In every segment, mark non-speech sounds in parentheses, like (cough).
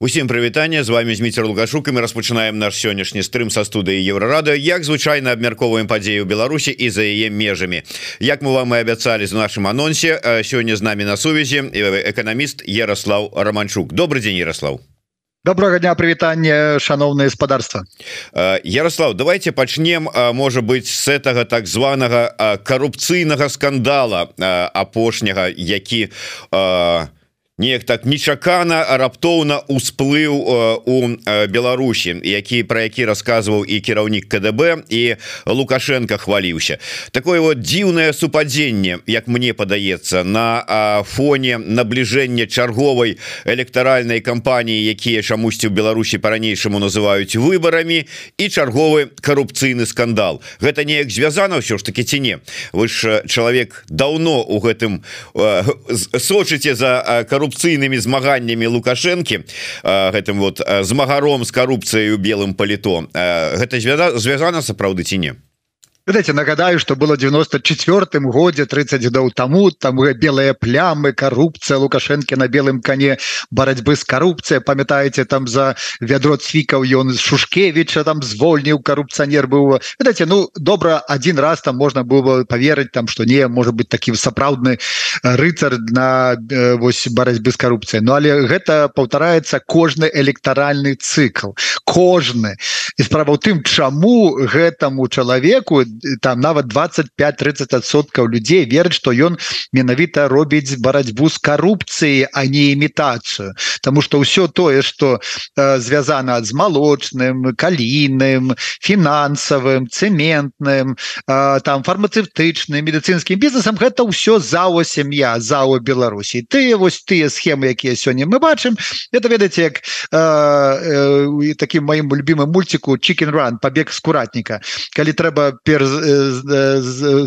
Усім прывітання з вами зміцер лугашук і мы распачынаем наш сённяшні стрым са студыі еўрарада як звычайна абмярковаем падзею Беларусі і за яе межамі Як мы вам і абяцалі з нашым анонсе сёння з намі на сувязі эканаміст Ярослав романчук. Добрый день Ярослав. Доброго дня прывітання шаноўна гаспадарства Ярослав давайте пачнем можа быть с этого так званага карупцыйнага скандала апошняга які у неяк так нечакана раптоўна усплыў у Беларусі які про які рассказываў і кіраўнік КДБ і лукашенко хваліўся. Такое вот дзіўнае супадзенне як мне падаецца на фоне набліжэння чарговай электаральнай кампаніі якія чамусьці ў Беларусі по-ранейшаму называюць выбарамі і чарговы карупцыйны скандал. Гэта неяк звязана ўсё ж таки ці не? Вы ж чалавек даўно у гэтым сочыце за кару карупцыйнымі змаганнямі лукашэнкі гэтым вот змагаром з карупцыяй у белым паліто. Гэта звязана сапраўды ці не Дайте нагадаю что было 94 годзе 30 гадоў тому там белые плямы коррупция лукашенко на белым коне барацьбы с коррупцией памятаете там за вядро цвікаў ён шушкевича там звольніў коррупцыянер быў дайте ну добра один раз там можно было поверыць там что не может быть таким сапраўдны рыцар на вось барацьбы с коррупцией. Ну але гэта паўтараецца кожны электаральны цикл кожны. Справа ў тым чаму гэтаму чалавеку там нават 25-30соткаў людзей верыць что ён менавіта робіць барацьбу з карупцыяй а не імітацыю Таму что ўсё тое что э, звязана з малочным калійным фінансавым цэментным э, там фармацевтычным медыцынскім бізнесам гэта ўсё зао сям'я зао Беларусі ты вось тыя схемы якія сёння мы бачым это ведаце як э, э, таким маім любимым мульціку chicken run побег скуратніка калі трэба перш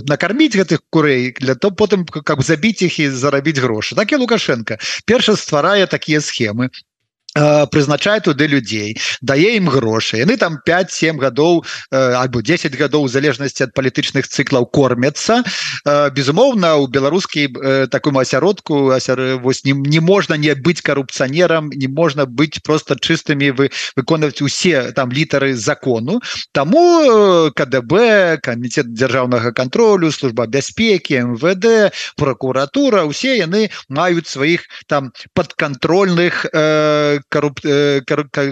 накарміць гэтых курэй для то потым как забіць іх і зарабіць грошы. Так і лукашенко. Перша стварае такія схемы прызначае туды людзей дае ім грошы. Яны там 5-7 гадоў альбо 10 гадоў залежнасці ад палітычных цыклаў кормяцца. Безумоўна у беларускі такому асяродку вось не, не можна не быць карупцыянерам не можна быць просто чыстымі вы выконваць усе там літары закону. Таму КДБ камітет дзяржаўнага контролю служба бяспекі МВД прокуратура усе яны маюць сваіх там подконтрольных э, каруп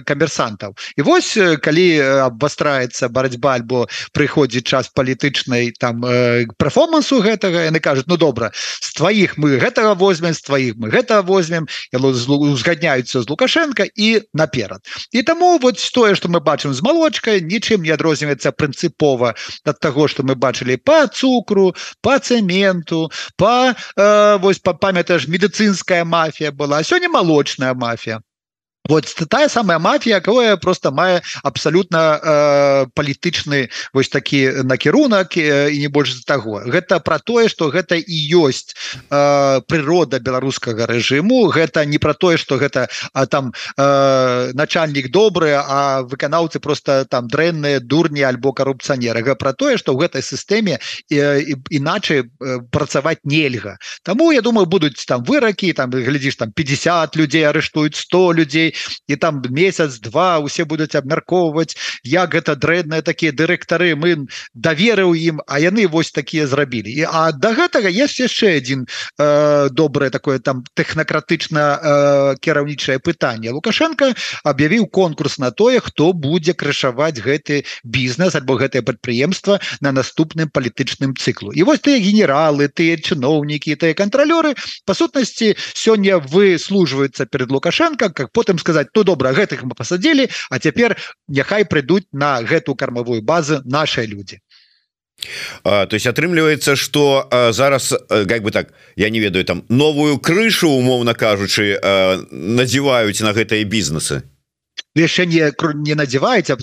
камерсантаў і вось калі абвастраецца барацьба альбо прыходзіць час палітычнай там прафомансу гэтага яны кажуць Ну добра з тваіх мы гэтага возьмем з тваіх мы гэта возьмем узгадняюцца з лукашенко і наперад. І таму вот тое что мы бачым з малочкай нічым не адрозніваецца прынцыпова ад таго что мы бачылі по цукру по цэменту по э, вось па памятаеш медыцынская мафія была сёння малочная мафія вот тая самая мафія якое просто мае абсолютно э, палітычны вось такі накірунак э, і не больш за таго гэта про тое что гэта і ёсць э, прырода беларускага рэжыму гэта не про тое что гэта а там э, начальнік добры а выканаўцы просто там дрэнныя дурні альбо карупцыянерага про тое что ў гэтай сістэме э, іначай э, працаваць нельга Таму я думаю будуць там выракі там глядзіш там 50 людзей арыштуюць 100 людзей і там месяц два усе будуць абмяркоўваць як гэта дрэнныя такія дырэктары мы даверыў ім а яны вось такія зрабілі. І а до гэтага есть яшчэ один э, добрае такое там тэхнакратычна э, кіраўнічае пытанне. Лукашенко аб'явіў конкурс на тое хто будзе крышаваць гэты бізнес альбо гэтае прадпрыемства на наступным палітычным цыклу. І вось тыя генералы тыя чыноўнікі тыя кантралёры па сутнасці сёння выслужваюцца перед лукашенко как потым сказать сказать то добра гэтых мы посадили а цяпер няхай прыйдуць на гэту кармавую базу наши люди А, то есть атрымліваецца что зараз как бы так я не ведаю там новую крышу умоўно кажучы надзеваюць на гэтыя бізнесы яшчэ не не надзяваеце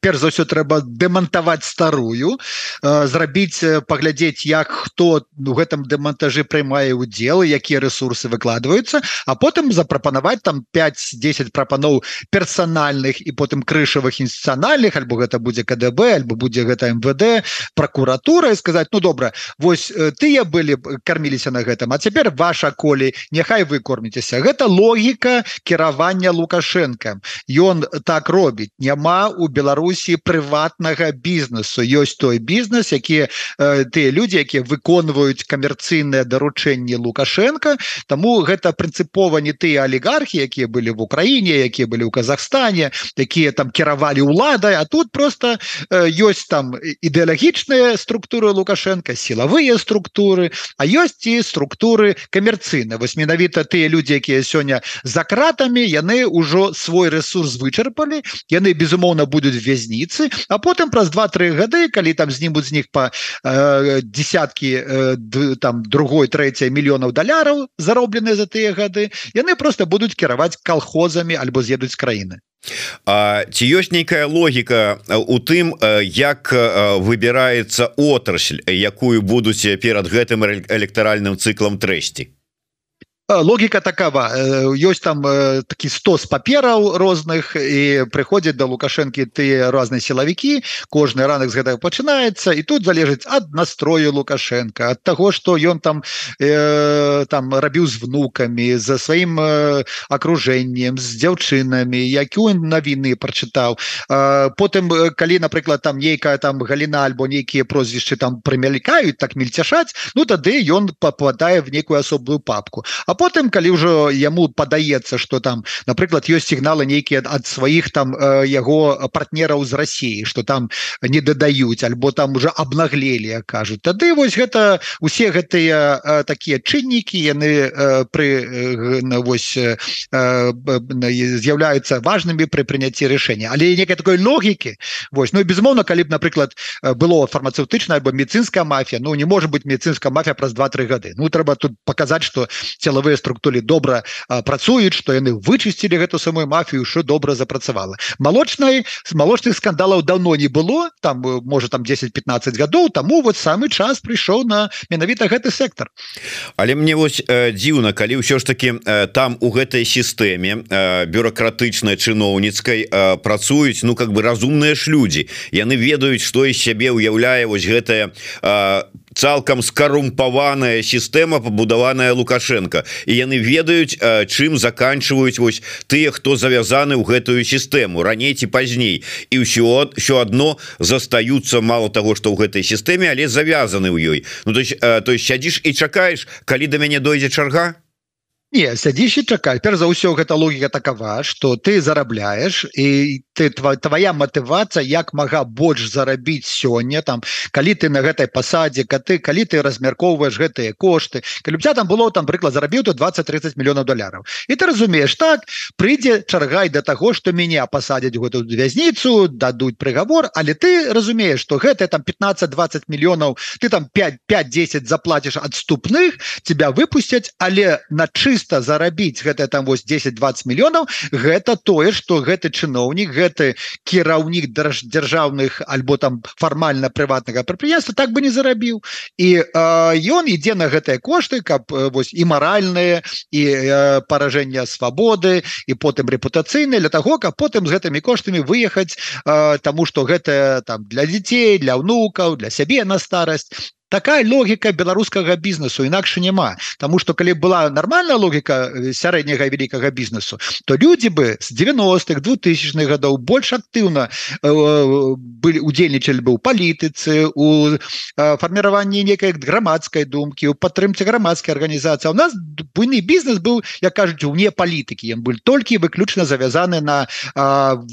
перш за ўсё трэба дэмантаваць старую зрабіць паглядзець як хто у гэтым дэмантажы прымае удзел якія ресурсы выкладваюцца а потым запрапанаваць там 5-10 прапаноў персанальных і потым крышавых інстытуцыянальных альбо гэта будзе КДБ альбо будзе гэта МВД прокуратура і сказаць ну добра вось тыя былі карміліся на гэтым а цяпер ваша колей няхай вы корміцеся гэта логіка кіравання лукашенко ён так робіць. Няма у беларусі прыватнага бізнесу. Ёсць той бізнес які э, тыя людзі якія выконваюць камерцыйныя даручэнні лукашенко Таму гэта прынцыпова не тыя алігархі якія былі в Украіне якія былі ў Казахстане якія там кіравалі уладай а тут просто э, ёсць там ідэалагічныя структуры лукашенко сілавыя структуры а ёсць і структуры камерцыйна вось менавіта тыя людзі якія сёння за кратамі яны ўжо свой ресурс вычарпалі яны безумоўна будуць вязніцы а потым праз два-тры гады калі там знімуць з них по э, десяткі э, там другой трэцяй мільёнаў даляраў заробленыя за тыя гады яны просто будуць кіраваць колхозамі альбо з'едуць краіны. А, ці ёсць нейкая логіка у тым як выбіраецца отрасль якую будуць перад гэтым электаральным цыклам трэсці логіка такова. Ёсць там такі 100 з папераў розных і прыходзяць да лукашэнкі ты розныя сілавікі кожны ранак з гэтага пачынаецца і тут залежыць ад настрою лукашенко ад таго што ён там э, там рабіў з внукамі за сваім э, акружэннем з дзяўчынамі які он навіны прачытаў потым калі напрыклад там нейкая там галіна альбо нейкія прозвішчы там прымялікаюць так мельцяшаць ну тады ён попадае в некую асобную папку. А потым калі ўжо яму падаецца что там напрыклад ёсць сігналы нейкія ад сваіх там яго партнераў з Росіі что там не дадаюць альбо там уже обнаглелі кажуць. Тады вось гэта усе гэтыя такія чыннікі яны пры вось з'яўляюцца важнымі пры прыняцці рашэння. Але некай такой логікі вось ну безумоўна калі б напрыклад было фармацэўтычна альбо медицинская мафія Ну не может быть медицинская мафія праз два-тры гады. Ну трэба тут показать что цела сілавыя структуры добра працуюць што яны вычысцілі гэту самую мафію що добра запрацавала. Малочнай з малочных скандалаў давно не было там можа там 10-15 гадоў таму вот самы час прыйшоў на менавіта гэты сектор але мне вось дзіўна калі ўсё ж таки там у гэтай сістэме бюрократычнай чыноўніцкай працуюць ну как бы разумныя ж людзі. Яны ведаюць што і сябе уяўляе вось гэтая цалкам скарумпаваная сістэма пабудаваная лукашенко. І яны ведаюць чым заканчиваюць вось тыя хто завязаны ў гэтую сістэму раней ці пазней. І ўсё все одно застаюцца мало того что ў гэтай сістэме але завязаны ў ёй. Ну то есть то есть сядзіш і чакаеш калі до мяне дойдзе чарга сядзіш і чакай. Перш за ўсё гэта логіка такова что ты зарабляешь і ты твоя мотывация як мага больш зарабіць сёння там калі ты на гэтай пасадзе ка ты калі ты размяркоўваешь гэтыя кошты. Калі тебя там было там прыклад зарабіў то 20-30 мільёнаў даляраў. І ты разумееш так прыйдзе чаргай до таго что мяне пасадзяць гэту вязніцу дадуць прыгавор але ты разумееш что гэта там 15-20 мільёнаў ты там 5-5-10 заплатишь адступных тебя выпусцяць але на чыста зарабіць гэта там вось 10-20 мільёнаў гэта тое что гэты чыноўнік гэты кіраўнік дзяржаўных альбо там фармальна прыватнага прадпрыемства так бы не зарабіў. І ён ідзе на гэтыя кошты каб вось і маральныя і паражэння свабоды і потым рэпутацыйныя для таго каб потым з гэтымі коштамі выехаць Таму что гэта там для дзяцей для ўнукаў для сябе на старасць такая логіка беларускага бізнесу інакш няма. Таму что калі была нормальная логіка э, сярэдняга вялікага бізнесу то люди бы з 90-х 2000х гадоў больш актыўна э, былі удзельнічалі бы ў палітыцы у э, фарміраванні некай грамадскай думкі у падтрымце грамадскай арганізацыі. У нас буйны бізнес быў як кажуць уне палітыкі. Ён был толькі выключна завязаны на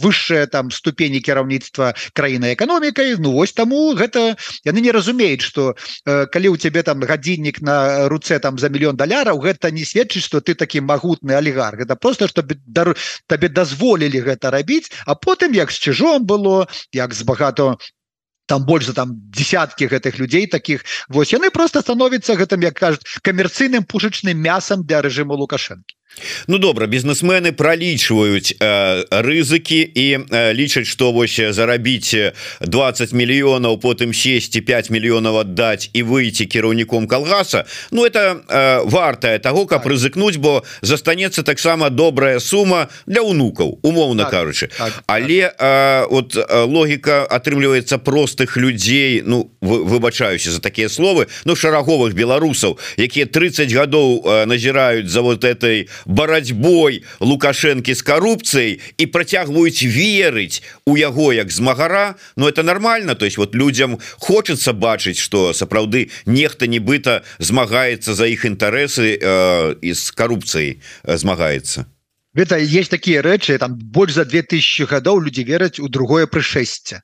высшая там ступені кіраўніцтва краіны эканомікай. Ну вось таму гэта яны не разумеюць что Э, калі у цябе там гадзіннік на руцэ там за мільён даляраў гэта не сведчыць что ты такі магутны алігарх. Это просто чтобы табе дазволілі гэта рабіць а потым як з чужом было як з багато там больш за там десяткі гэтых людзей таких вось яны просто становіцца гэтым як кажуць камерцыйным пушачным мясам для рэжыму лукашэнкі Ну добра бізнесмены пролічваюць э, рызыкі і э, лічаць што вось зарабіць 20 мільёнаў потым сесці 5 мільёнаў аддаць і выйти кіраўніком калгаса Ну это э, вартая того каб так. рызыкнуць бо застанецца таксама добрая сума для унукаў умоўна так, кажучы так, але так. Э, от логіка атрымліваецца простых людзей Ну выбачаюся за такія словы Ну шараговых беларусаў якія 30 гадоў э, назіраюць за вот этой барацьбой лукашэнкі з карупцыяй і працягваюць верыць у яго як змагара. Но это нормально. То есть вот людям хочется бачыць что сапраўды нехта нібыта змагаецца за іх інтарэсы э, і з карупцыяй э, змагаецца это есть такие рэчы там больш за 2000 гадоў люди вераць у другое прышэсце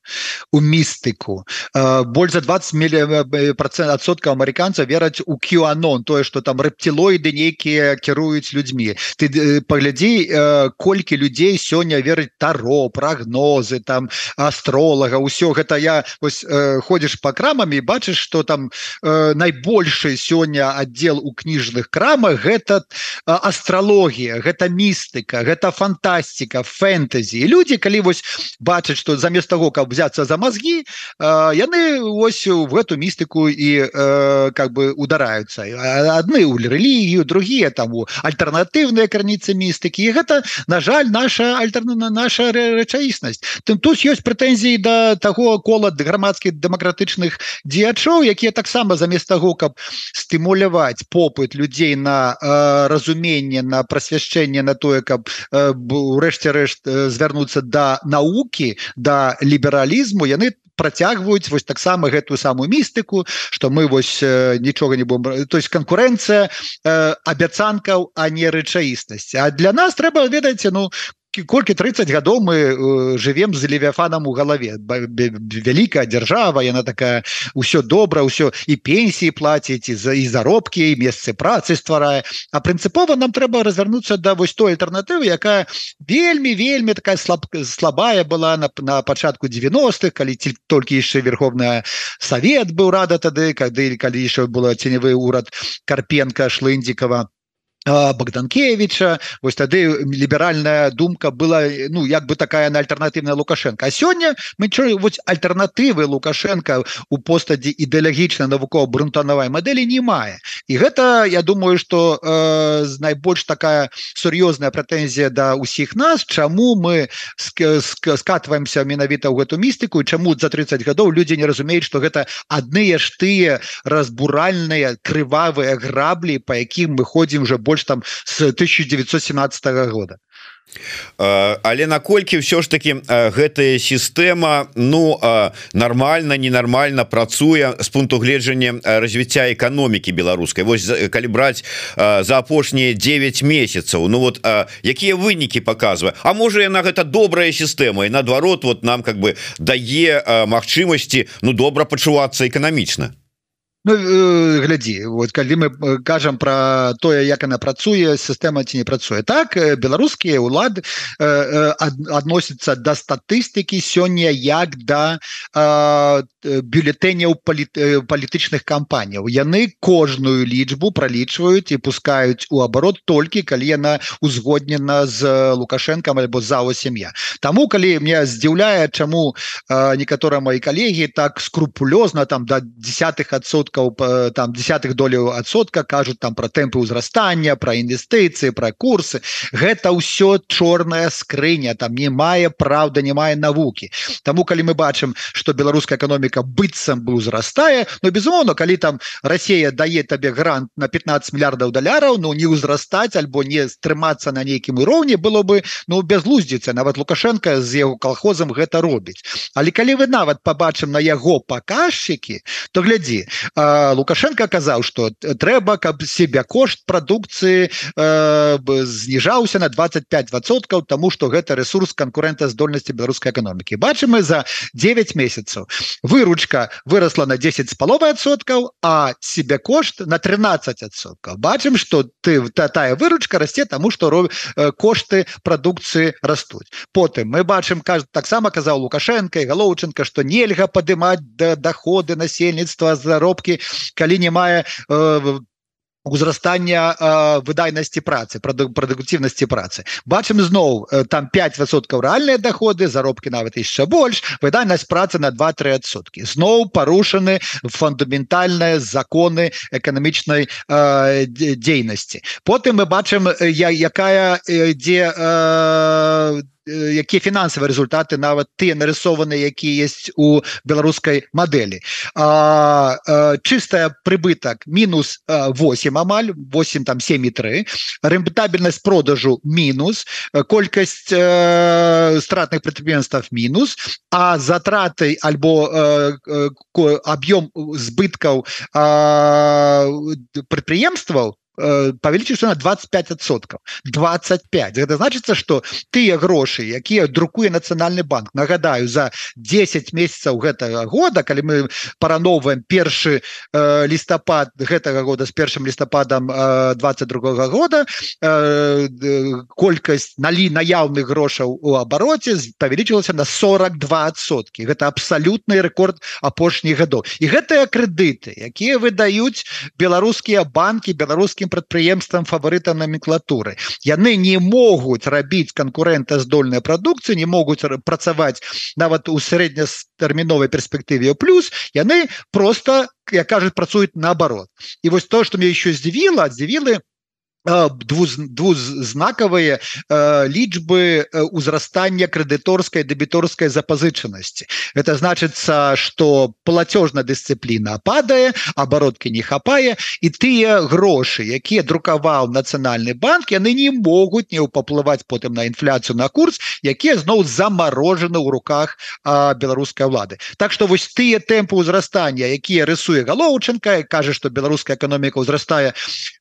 у містыку. Э, больш за 20 миллион процент адсотка американца вераць у кюанон тое что там рэптилоиды нейкія кіруюць людьми ты э, паглядзі э, колькі людзей сёння верыць таро прогнозы там астролага ўсё гэта я вось ходишь по крамамі бачыш что там найбольшы сёння отдел у кніжных крамах гэта астралогія гэта місты містыка гэта фантастика фэнтэзі. Люди калі вось бачаць что замест того каб взяться за мозги яны ось в эту містыку і как бы удараются адны у рэлігію другие таму альтэрнатыўныя крыніцы містыкі. І гэта на жаль наша альтэрна наша рэчаіснасць. Тым тут ёсць прэтэнзіі до того кола грамадскіх дэмакратычных дзеячоў якія таксама замест того каб стымуляваць попыт людзей на э, разуменне на прасвяшчэнне на тое каб урэшце рэшт звярнуцца да наукі да лібералізму яны працягваюць вось таксама гэтую самую містыку что мы вось нічога не будем то есть канкурэнцыя абяцанкаў а не рэчаіснасць А для нас трэба ведаеце ну колькі 30 гадоў мы э, живвем з левіафанам у галаве вялікая дзяржава яна такая ўсё добра ўсё і пенсіі плаціць і за і заробкі і месцы працы стварае а прынцыпова нам трэба развярнуцца да вось той альтэрнатывы якая вельмі вельмі такая слаб слабая была на, на пачатку 90-х калі ці толькі яшчэ верховная савет быў рада тады кады калі яшчэ было ценевы урад карпенко шлындзікова богданкевича. Вось тады ліберальная думка была ну як бы такая на альтэрнатыўная лукашенко. А сёння мы вот альтэрнатывы лукашенко у постадзе ідэалагічна навукова брунтанавай мадэлі не мае і гэта я думаю что э, найбольш такая сур'ёзная прэтэнзія да ўсіх нас чаму мы скатваемся менавіта ў гэту містыку чаму за 30 гадоў людзі не разумеюць что гэта адныя ж тыя разбуральныя крывавыя граблі по якім мы ходзім уже больше больш там с 1917 года. Але наколькі ўсё ж таки гэтая сістэма ну нормально ненармальна працуе з пункту гледжання развіцця эканомікі беларускай? Вось калі браць за апошнія 9 месяцаў Ну вот якія вынікі показвае А можа яна гэта добрая сістэма і наадварот вот нам как бы дае магчымасці ну добра пачувацца эканамічна Ну, э, глядзі вот калі мы э, кажам про тое як она працуе сістэма ці не працуе так э, беларускія улады адносяцца да статыстыкі сёння як да бюлетэняў палітычных кампаніяў яны кожную лічбу пралічваюць і пускаюць у абарот толькі калі яна узгоднена з лукашэнкам альбо зала сям'я Таму калі мне здзіўляе чаму некаторыя мои калегі так скрупулёзна там до десятых адсоткаў адсоткаў там десятых доляў адсотка кажуць там про тэмпы ўзрастання про інвестыцыі про курсы. Гэта ўсё чорная скрыня там не мае праўда не мае навукі. Таму калі мы бачым что беларуская эканоміка быццам бы ўзрастае но безумоўно калі там Россия дае табе грант на 15 мільярдаў даляраў Ну не ўзрастаць альбо не стрымацца на нейкім уроўні было бы ну безлуздзіцца нават лукашенко з яго колхозам гэта робіць. Але калі вы нават побачым на яго паказчыкі то глядзі лукашенко казаў что трэба каб себя кошт продукции э, зніжаўся на 25соткаў тому что гэта ресурс конкурентаздольнасці беларускай эканомікі. Бачым мы за 9 месяцаў. Выручка выросла на 10 з паловай адсоткаў а себе кошт на 13соткаў бачым что ты та тая выручка расце тому что ро э, кошты продукции растуць. Потым мы бачым кажд таксама казаў лукашенко і галоўчынка что нельга падымаць да доходы насельніцтва заробкі калі не мае э, узрастання выдайнасці працы прадуктыўнасці працы. Бачым зноў там 5соткаў рэальныя доходы заробкі нават яшчэ больш выдайнасць працы на 2-3сотки зноў парушаны фундаментальныя законы эканамічнай дзейнасці потым мы бачым я якая дзе якія фінансавыя результаты нават тыя нарисованы якія есть у беларускай модели чыстая прыбытак минус 8 амаль 8 там 7,3 рентабельность продажу минус колькасць стратных прадпрыемствах минус а затраты альбо объем збыткаў прадпрыемстваў Э, павялічыўся на 25соткаў 25 это значится что тыя грошы якія друкуе нацыянальны банк нагадаю за 10 месяцаў гэтага года калі мы парановваем першы э, лістапад гэтага года з першым лістападам э, 22 -го года э, колькасць налі наяўных грошаў у абароце павялічылася на 42сотки гэта абсалютны рэкорд апошніх гадоў і гэтыя крэдыты якія выдаюць беларускія банки беларускім вялікім прадпрыемствам фаварыта номенклатуры яны не могуць рабіць канкурэнтаздольныя прадукцыі не могуць працаваць нават у сярэднятэрміновай перспектыве плюс. Яны просто як кажуць працуюць наоборот і вось то что мне еще здзівіла здзівілы двузнакавыя лічбы узрастання крэдыторскай дэбіторскай запазычанасці. Это значыцца что платежна дысцыпліна падае абароткі не хапае і тыя грошы якія друкаваў нацыянальны банк яны не могуць не паплываць потым на інфляцыю на курс якія зноў замарожаны ў руках беларускай улады. Так что вось тыя тэмпы ўзрастання якія рысуе галоўчынка кажа что беларуская эканоміка ўзрастае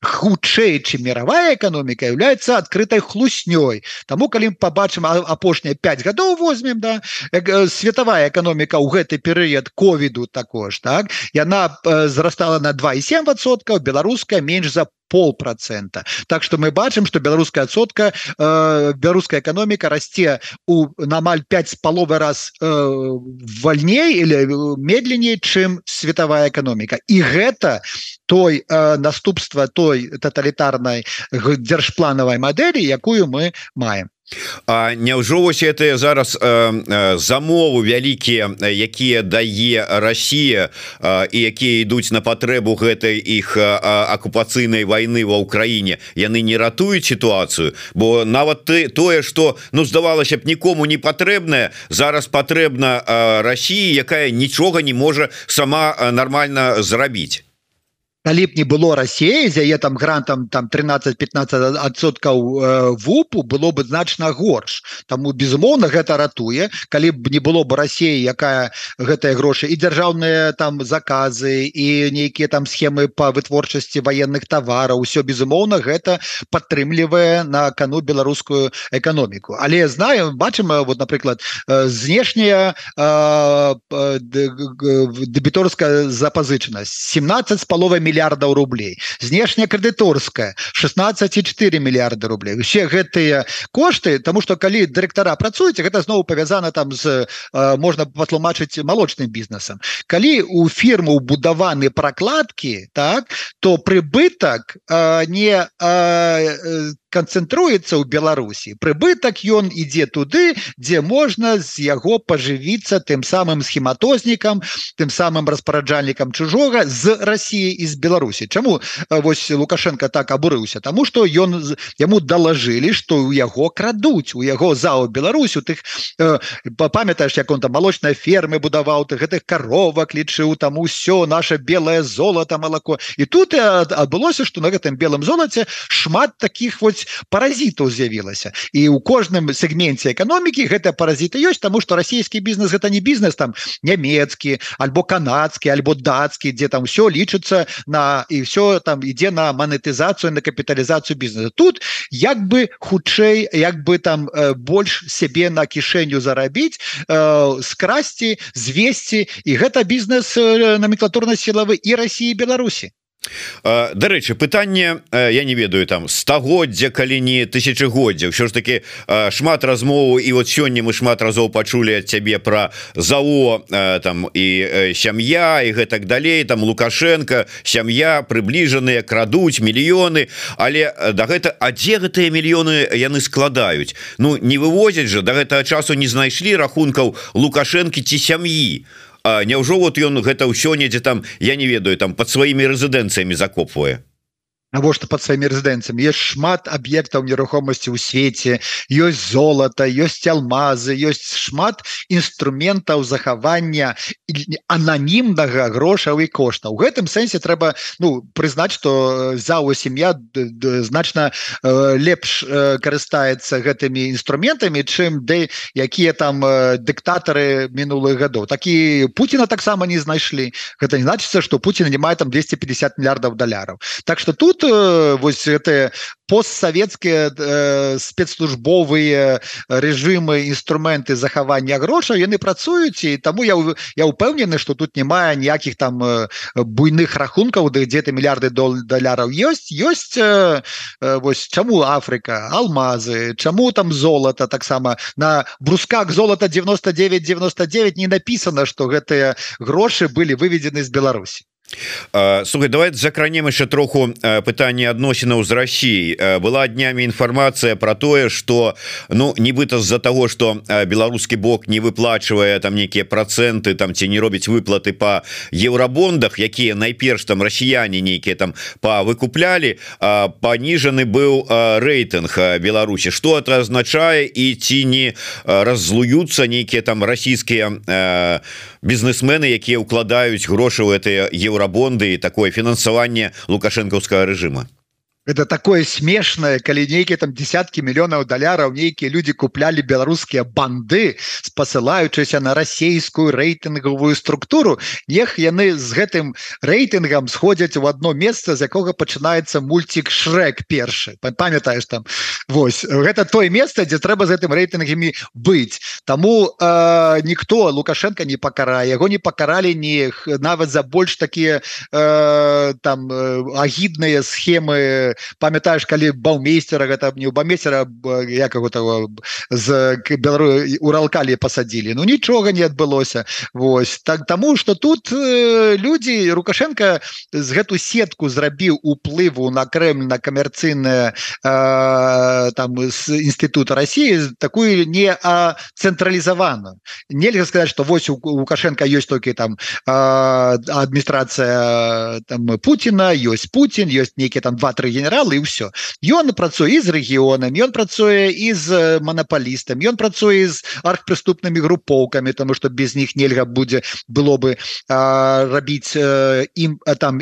хутчэй чым мировая экономика является открытой хлусней тому калі побачым апошнія 5 гадоў возьмем да э, световая экономика у гэты перыяд ковіду також так яна зарастала на 2,7соткаў беларуская менш за полпроцента. Так что мы бачым что беларуская адсотка э, беларуская экономика расце у намаль 5 з паловы раз э, вольней или э, медленней чым световая экономика. І гэта той э, наступства той тоталітарнай дзяржпланавай мадэлі якую мы маем няўжо вось это зараз э, э, замову вялікія якія дае Росія э, і якія ідуць на патрэбу гэтай іх э, акупацыйнай войны ва ўкраіне яны не ратуюць сітуацыю? Бо нават ты тое что ну здавалася б нікому не патрэбная зараз патрэбна э, Росіі якая нічога не можа сама э, нормально зрабіць калі б не было России за яе там грантам там 13-15 адсоткаў э, вупу было бы значна горш. Тому безумоўно гэта ратуе. Калі б не было бы России якая гэтыя грошы і дзяржаўныя там заказы і нейкія там схемы по вытворчасці военных товараў все безумоўно гэта падтрымлівае на кану беларускую эканоміку. Але знаю бачым вот напрыклад знешняя дэбіторская запазычанасць. 17 з паловай мільярдаў мільярдаў рублей. Знешняя крэдыторская 16,4 мільярда рублей. Усе гэтыя кошты тому что калі дырэктара працуеце гэта зноў павязана там з можна патлумачыць малочным бізнесам. Калі у фірму будаваны прокладки так то прыбытак не канцэнтруецца ў беларусі прыбытак ён ідзе туды дзе можна з яго пажывіцца тым самым схематознікам тым самым распараджальнікам чужога з Росіі і з Беларусі. Чаму вось лукашенко так абурыўся? Тому что ён яму далажылі что у яго крадуць у яго зау Беларусь у тых э, памятаеш як он там малочнай фермы будаваў ты гэтых коровак лічыў там усё наше белое золото молоко і тут адбылося что на гэтым белым золоце шмат таких вось паразітаў з'явілася. І у кожным сегменте эканомікі гэта паразіты ёсць тому что расійскі бізнес гэта не бізнес там нямецкі альбо канадскі альбо дацкі дзе там все лічыцца на і все там ідзе на манетызацыю на капіталізацыю бізнеса. Тут як бы хутчэй як бы там э, больш сябе на кішэню зарабіць э, скрасці звесці і гэта бізнес э, номенклатурна сілавы і Росіі Беларусі Дарэчы пытанне я не ведаю там стагоддзя калі не тысячагоддзя. Ўсё ж таки шмат размову і вот сёння мы шмат разоў пачулі ад цябе про зао там і сям'я і гэтак далей. Там лукашенко сям'я прыбліжаныя крадуць мільёны. Але да гэта а дзе гэтыя мільёны яны складаюць? Ну не вывозяць же до да гэтага часу не знайшлі рахункаў лукашэнкі ці сям'і. то Няўжо вот ён гэта ўсё недзе там я не ведаю там под сваімі рэзідэнцыямі закопвае навошта под сваімі рэзідэнцыямі? Есть шмат аб'ектаў нерухомасці ў свеце ёсць золата ёсць алмазы ёсць шмат інструментаў захавання ананімнага грошаў і кошта у гэтым сэнсе трэба ну прызнаць что за у сям'я значна э, лепш э, карыстаецца гэтымі інструментамі чым дэ якія там э, дыктатары мінулых гадоў. Такі Пуціна таксама не знайшлі. Гэта не значыцца что Пуціна не мае там 250 мільярдаў даляраў. Так что тут Э, вось гэтыя постсавецкія э, спецслужбовыя режимы інструменты захавання грошаў яны працуюць і таму я я упэўнены что тут не мае ніякіх там э, буйных рахункаў да где-то мільярды дол даляраў ёсць ёсць э, э, вось чаму Африка алмазы чаму там золото таксама на брусках золота 99 99 не написано что гэтыя грошы былі выведены з Беларусі Слухай давайте закранем еще троху пытанне адносінаў з Россией. Была днями інфармацыя про тое что ну нібыта з-за того что беларускі бок не выплачвае там нейкія проценты там ці не робіць выплаты по еўрабондах якія найперш там расіяне нейкія там па выкуплялі паніжаны быў рейтынг Беларусі что это азначае і ці не раззлуюцца нейкія там расійскія бізнесмены якія укладаюць грошы ў гэтыя еўрабонды і такое фінансаванне лукашэнкаўскага рэжыма это такое смешное калі нейкіе там десяткі мільёнаў даляраў нейкія люди куплялі беларускія банды спасылаючыся на расійскую рэйтынгавую структуру. Нех яны з гэтым рэйтынгам сходзяць у одно месца з якога пачынаецца мульцік шрек першы. Памятаешь там Вось. Гэта тое месца дзе трэба з гэтым рэйтынгамі быць. Таму э, ніхто лукашенко не пакарае яго не пакаралі не нават за больш такія э, там агідныя схемы. Памятаешь калі баўмейстера гэта не у бамейстера як его того з белару уралкалі посадили Ну нічога не адбылося. Вось. Так тому что тут э, люди рукашенко з гэту сетку зрабіў уплыву на Кремль на камерцыйная э, там з інститута России такую не а цэнтралізавана нельга сказать что вось у лукашенко ёсць толькі там э, адміністрацыя там Путина ёсць Путин ёсць нейкі там два-тры генералы і ўсё ён працуе з рэгіёнам ён працуе і з манапалістам ён працуе з архпрыступнымі групоўкамі тому что без них нельга будзе было бы рабіць ім там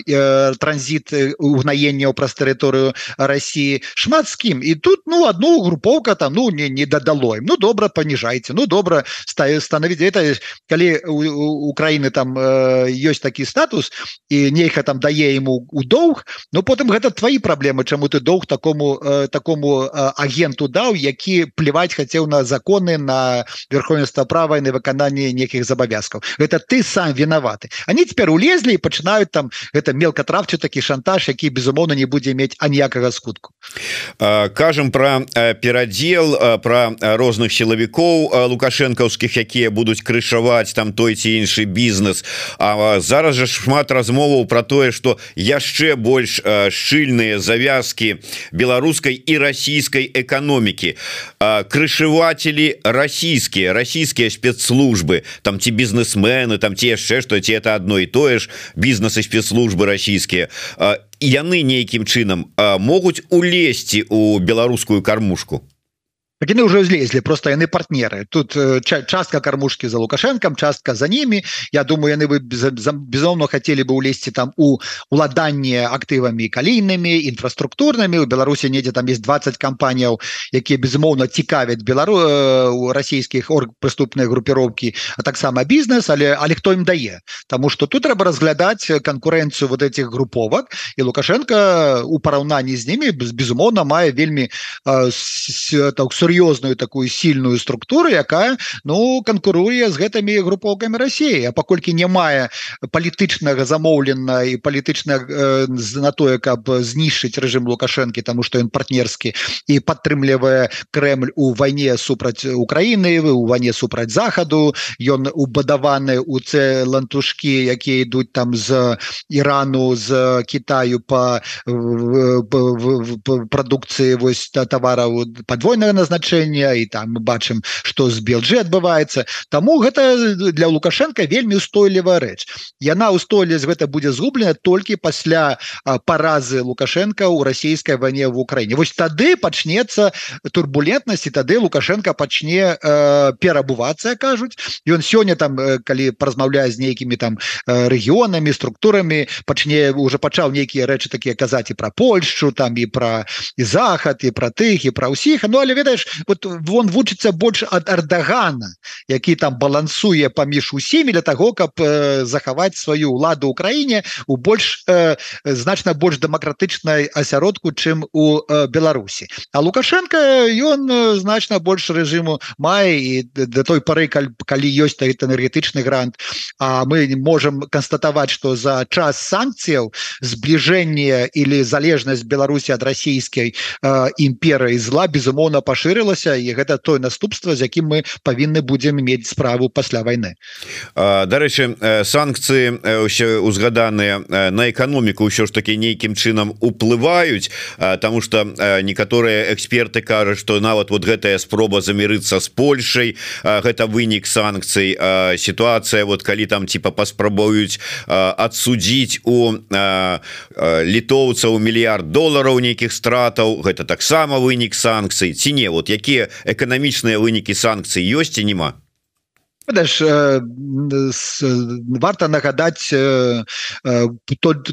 транзит угнаенняў праз тэрыторыю России шмат з кім і тут ну одну групоўка там ну не не дадало им ну добра паніжайце ну добра стаю становіць это калі Украіны там ёсць такі статус і нейха там дае ему у доўг но потым гэта твои праблемы чаму ты доўг такому э, такому э, агенту даў які плевать хацеў на законы на верховенства права на выкананне некіх забавязкаў это ты сам виноваты они теперь улезли і пачынаюць там это мелкотравчы такі шантаж які безумоўно не будзе мець аніякага скутку. Кажам про перадзел про розных сілавікоў лукашэнкаўскіх якія будуць крышаваць там той ці іншы бізнес А зараз жа шмат размоваў про тое что яшчэ больш шчыльныя завязки беларускай и российской экономики. Крышеватели российские российские спецслужбы там те бизнесмены там те яшчэ что те это одно и тое ж бизнес и спецслужбы российские яны нейкім чынам могуць улезці у беларускую яны уже злезлі просто яны партнеры. Тут э, частка кормушки за лукашенком частка за ними. Я думаю яны бы безумно хотели бы улезці там у уладанне актывамі калійнымі інфраструктурнымі у Беларусі недзе там есть 20 кампанияў якія безумоўно цікавяць белару э, у расійскіх орг прыступныя групіроўкі а таксама бізнес але але хто ім дае? Таму что тут трэба разглядаць конкуренцию вот этих груповак і лукашенко у параўнанні з ними безумоўно мае вельмі э, так сур'ёзную такую сильную структуру якая ну канкуруе з гэтымі групоўкамі России А паколькі не мае палітычнага замоўлена і палітычна э, на тое каб знішчыць режим лукашэнкі тому что ён партнерскі і падтрымлівае Кремль у вайне супраць Украины вы у ване супраць захаду. Ён убадаваны у це лантушки якія ідуць там з Ірану з Китаю по продукцыі вось товараў подвойнага назначения і там мы бачым что з белджи адбываецца. Тому гэта для лукашенко вельмі устойлівая рэч. Яна устойліваць гэта будзе згублена толькі пасля паразы лукашенко у расійскай ване в Украіне. Вось тады пачнецца турбулентнасці тады лукашенко пачне э, перабувацца кажуць. Ён сёння там калі паразмаўляе з нейкімі там рэгіёнамі структурамі пачне уже пачаў нейкія рэчы такія казаць і про Польшу там і про і захад і про тых і про ўсіх. Ну але ведаеш вот вон вучыцца больш ад ардагана які там балансуе паміж усімі для того каб э, захаваць сваю ўладу Украіне у больш э, значна больш дэмакратычнай асяродку чым у э, Беларусі. А лукашенко ён значна больш рэжыму мае і да той пары каль, калі ёсць энергетычны грант. А мы можем констатаваць что за час санкцыяў сближение или залежнасць Беларусі ад расійскай э, імперыі зла безумоўна пашырылася і гэта тое наступства з якім мы павінны будзем мець справу пасля войны дарэчы санкцыі ўсё узгаданыя на эканоміку ўсё ж таки нейкім чынам уплываюць тому что некаторыя эксперты кажуць что нават вот гэтая спроба замірыцца с Польшай гэта вынік санкцый сітуацыя вот калі там типа паспрабуюць адсудзіць у літоўцаў мільярд долараў нейкіх стратаў гэта таксама вынік санкцый ці не вот якія эканамічныя вынікі санкцый ёсць і няма Э, варта нагадаць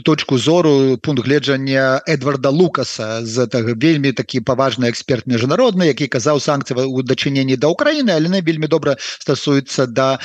точку зору пункт гледжання Эдварда Лукаса з гэтага вельмі такі паважны эксперт міжнародны які казаў санкцыі у дачыненні да Украіны але не вельмі добра стасуецца да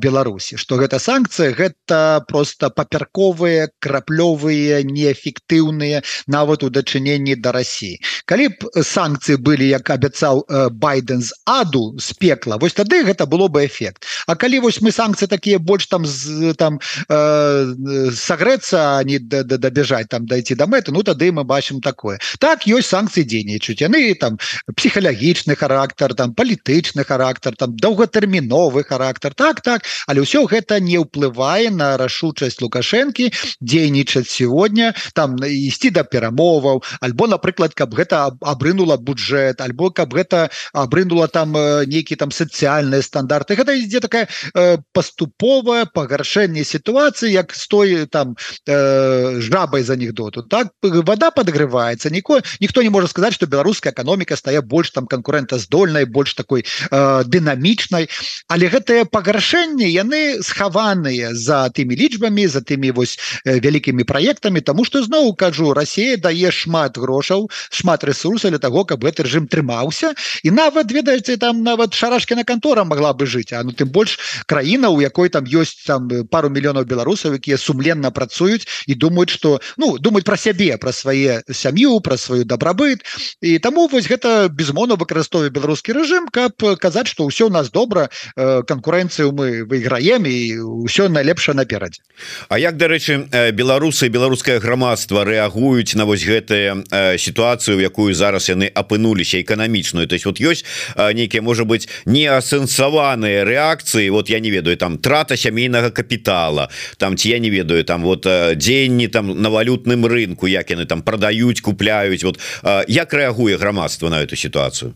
Беларусі. Што гэта санкцыі гэта просто папярковыя краплёвыя неэфектыўныя нават у дачыненні да Росіі калі б санкцыі былі як абяцаў байден з аду з пекла вось тады гэта было бы эфект А калі вось мы санкцыі такія больш там з там э, сагрэцца не дабяжаць там дайти до мэты Ну тады мы бачым такое. Так ёсць санкцыі дзейнічаюць. Яны там псіхалагічны характар там палітычны характар там доўгатэрміновы характар. Так так але ўсё гэта не ўплывае на рашучасць лукашэнкі дзейнічаць сегодня там ісці да перамоваў альбо напрыклад каб гэта абрынула бюджэт альбо каб гэта абрынула там нейкі там сацыяльныя стандарты. Гэта ідзе ідзе такая э, паступовая пагаршэнне сітуацыі як стоі там э, жабай з анекдоту. Так вода подогрывается нико ніхто не можа сказаць что беларуская эканоміка стае больш там конкурентаздольнай больш такой э, дынамічнай але гэтае пагаршэнне яны схаваныя за тымі лічбамі за тымі вось вялікімі праектамі тому что зноў кажу Россия дае шмат грошаў шмат ресурса для того каб гэты режим трымаўся і нават ведаеце там нават шарашкина кантора могла бы жыць а ну ты тым больш краіна у якой там ёсць там пару мільёнаў беларусаў якія сумленна працуюць і думаюць что ну думаць про сябе про свае сям'ю про сваю дабрабыт. І таму вось гэта безмону выкарыстоўвае беларускі рэжым каб казаць что ўсё у нас добра канкурэнцыю мы выйграем і ўсё найлепша наперадзе. А як дарэчы беларусы беларускае грамадства рэагуюць на вось гэтыя сітуацыю якую зараз яны апынуліся эканамічную? То есть вот ёсць нейкія можа быть неасэнсаваныя рэакцыі акцыі вот я не ведаю там трата сямейнага капітала там ці я не ведаю там вот дзеянні там на валютным рынку як яны там продаюць купляюць вот як рэагуе грамадства на эту сітуацыю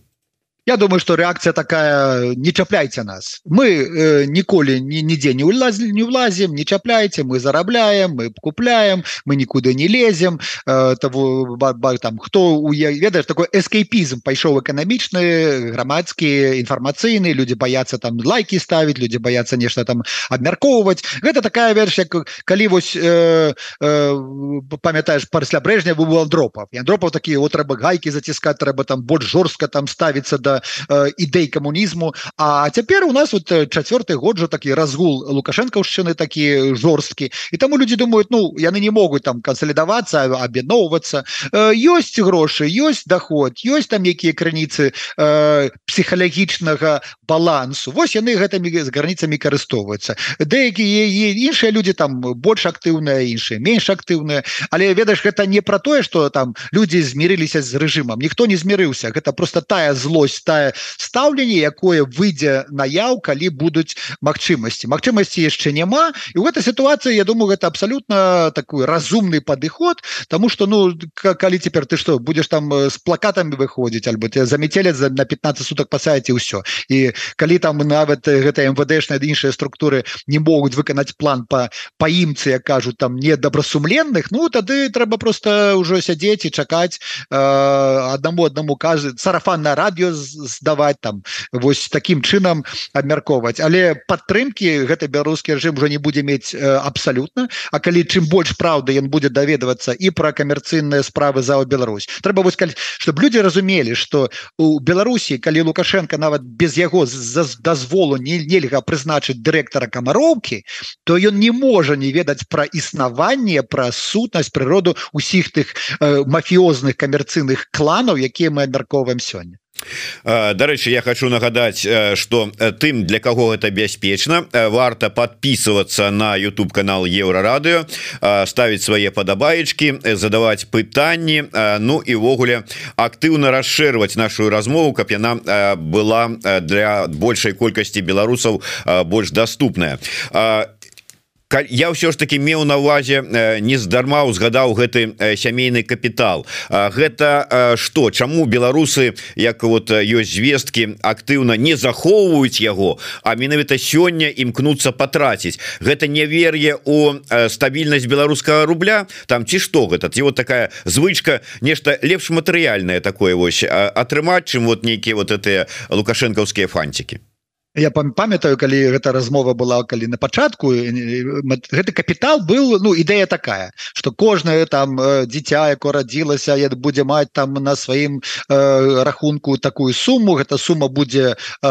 Я думаю что реакция такая не чапляйте нас мы э, ніколі ни нідзе не улазили не влазим не чапляйте мы зарабляем мы купляем мы нікуды не лезем э, того там хто у ведаешь такой эскейпізм пайшоў эканамічны грамадскі інфармацыйны люди боятся там лайки ставить люди боятся нешта там абмяркоўваць гэта такая верш як калі вось э, э, памятаешь пасля брежня был андропов. Андропов такие вот трэба гайки заціскать трэба там больш жорстка там ставиться до да ідэй камунізму. А цяпер у нас вот чацвёрты год жа такі разгул лукашэнкаўшчыны такі жорсткі. І таму людзі думаюць Ну яны не могуць там кансалідавацца аб'ядноўвацца. Ёсць грошы ёсць доход ёсць там якія крыніцы псіхалагічнага балансу. Вось яны гэтымі з граніцамі карыстовваюцца дэякія іншыя люди там больш актыўныя іншыя менш актыўныя. Але ведаеш гэта не про тое что там люди змірыліся з рэжымам. Ніхто не змірыўся. Гэта просто тая злость тая стаўленне якое выйдзе наяў калі будуць магчымасці магчымасці яшчэ няма і в этой ситуации Я думаю гэта абсолютно такой разумный падыход тому что ну калі цяпер ты что будешь там с плакатами выходзіць альбо тебя заметели за на 15 суток пасаеце ўсё і калі там нават гэта МВДшная іншыя структуры не могуць выканаць план по паімцы як кажут там не добрасумленных Ну тады трэба просто ўжо сядзець і чакаць э, аднаму аднаму кажа сарафан на радыё здаваць там вось таким чынам абмяркоўваць. Але падтрымки гэта беларускі режим уже не будзе мець э, абсалютна. А калі чым больш праўды ён будзе даведавацца і про камерцыйныя справы за Беларусь. Трэба вось чтобы люди разумелі что у Беларусі калі лукашенко нават без яго за дазволу не нельга прызначыць дырэктара камароўкі то ён не можа не ведаць пра існаванне пра сутнасць прыроду усіх тых э, мафіозных камерцыйных кланаў якія мы абмярковаем сёння Дарэчы я хочу нагадаць что тым для кого это бяспечна варта подписываться на YouTube канал еврорадыо ставить свае падабаечки задавать пытанні Ну івогуле актыўна расширваць нашу размову каб яна была для большай колькасці беларусаў больш доступная я ўсё ж таки меў на увазе нездарма узгадаў гэты сямейны капітал. Гэта что чаму беларусы як вот ёсць звесткі актыўна не захоўваюць яго а менавіта сёння імкнуцца патраціць? Гэта невер'е у стабільнасць беларускага рубля? Там ці што гэта? Ці вот такая звычка нешта лепш матэрыяльнае такое вось атрымаць чым вот нейкія вот этыя лукашэнкаўскія фанцікі я памятаю калі гэта размова была калі на пачатку гэты капітал был ну ідэя такая что кожнае там дзіця яко радзілася я будзе маць там на сваім э, рахунку такую сумму гэта сума будзе э,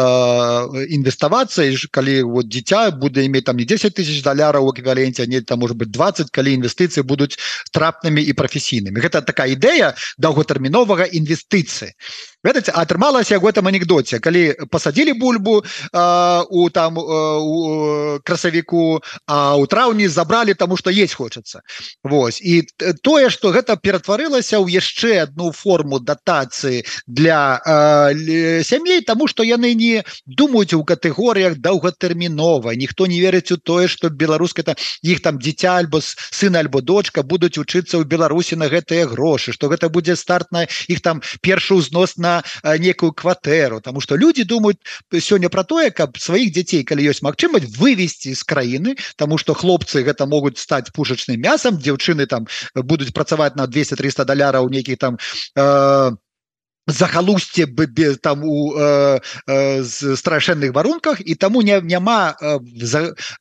інвеставацца і калі вот дзіця будзе иметь там не 10 тысяч даляраў эквіваленце не там может быть 20 калі інвестыцыі будуць трапнымі і прафесійнымі гэта такая ідэя доўготэрміновага інвестыцыі ведаце атрымалася в этом анекдоце калі посадили бульбу э, у там э, у красавіку а у траўні забрали тому что есть хочется. Вось і тое что гэта ператварылася ў яшчэ одну форму датацыі для э, сямей тому что яны не думаюць у катэгорыях доўгатэрмінова ніхто не верыць у тое что беларуска это іх там дзіця альбо сын альбо дочка будуць учыцца ў Беларусі на гэтыя грошы что гэта будзе стартна іх там першы ўзнос на на некую кватэру тому что люди думают сёння про тое каб сваіх дзяцей калі ёсць магчымасць вывесці з краіны тому что хлопцы гэта могуць стаць пушачным мясам дзяўчыны там будуць працаваць на 200-300 даляраў нейкі там э, захалусце без там у э, э, страшэнных варунках і таму не няма э,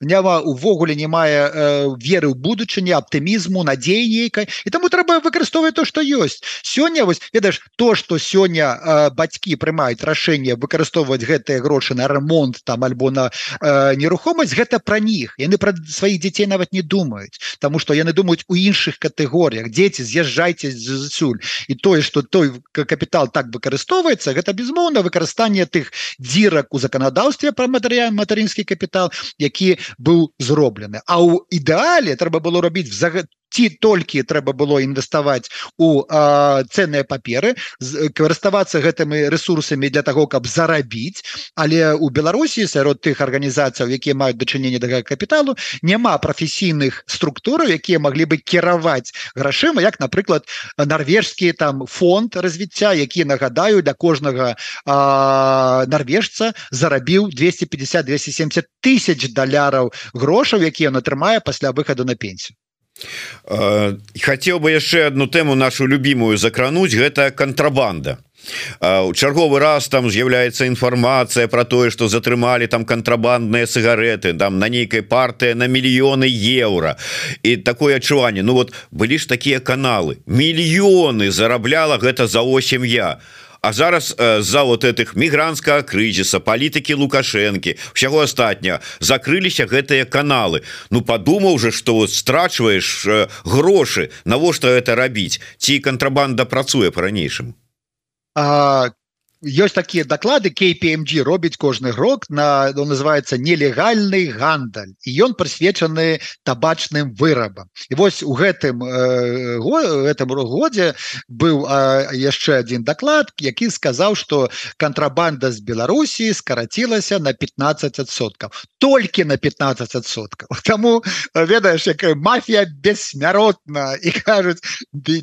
няма увогуле не мае э, веры ў будучыні аптымізму надзей нейкай і таму трэба выкарыстоўваць то што ёсць сёння вось ведаеш то что сёння э, бацькі прымаюць рашэнне выкарыстоўваць гэтыя грошы на ремонт там альбо на э, нерухомасць гэта пра них. Яны пра сваіх дзяцей нават не думаюць Таму что яны думаюць у іншых катэгорыях дзеці з'язджайце зсюль і тое что той капітал там так выкарыстоўваецца гэта безмоўна выкарыстанне тых дзірак у заканадаўстве про матэрыяль матарынскі капітал які быў зроблены. А ў ідэале трэба было рабіць за ці толькі трэба было інвеставаць у ценныя паперы карыставацца гэтымі ресурсамі для того каб зарабіць. Але у Беларусі сярод тых арганізацыяў якія маюць дачыненне да капіталу няма прафесійных структураў якія маглі бы кіраваць грашыма як напрыклад нарвежскі там фонд развіцця які нагадаю для кожнага нарвежца зарабіў 250 270 тысяч даляраў грошаў якія ён атрымае пасля выхаду на пенсію хотел бы яшчэ одну тэму нашу любимую закрануть гэта контрабанда. У чарговы раз там з'яўляецца інфармацыя про тое что затрымалі там контрабандныя сыгареты там на нейкай партыя на мільёны евро і такое адчуванне. Ну вот былі ж такія каналы. Мільёны зарабляла гэта за 8 я. А зараз з-за вот этих мігрантскага крызіса палітыкі лукашэнкі ўсяго астатня закрыліся гэтыя каналы. Ну падумаў же что вот страчваеш грошы. Навошта это рабіць? Ці кантрабанда працуе по-ранейшаму ёсць такія даклады KPMG робіць кожны рок на он называется нелегальны гандаль. І ён прысвечаны табачным вырабам. І вось у гэтым э, этом годзе быў э, яшчэ один даклад які сказаў что контрабанда з Беларусі скарацілася на 15соткаў толькі на 15соткаў (laughs) Таму ведаеш якая мафія бессмяротна і кажуць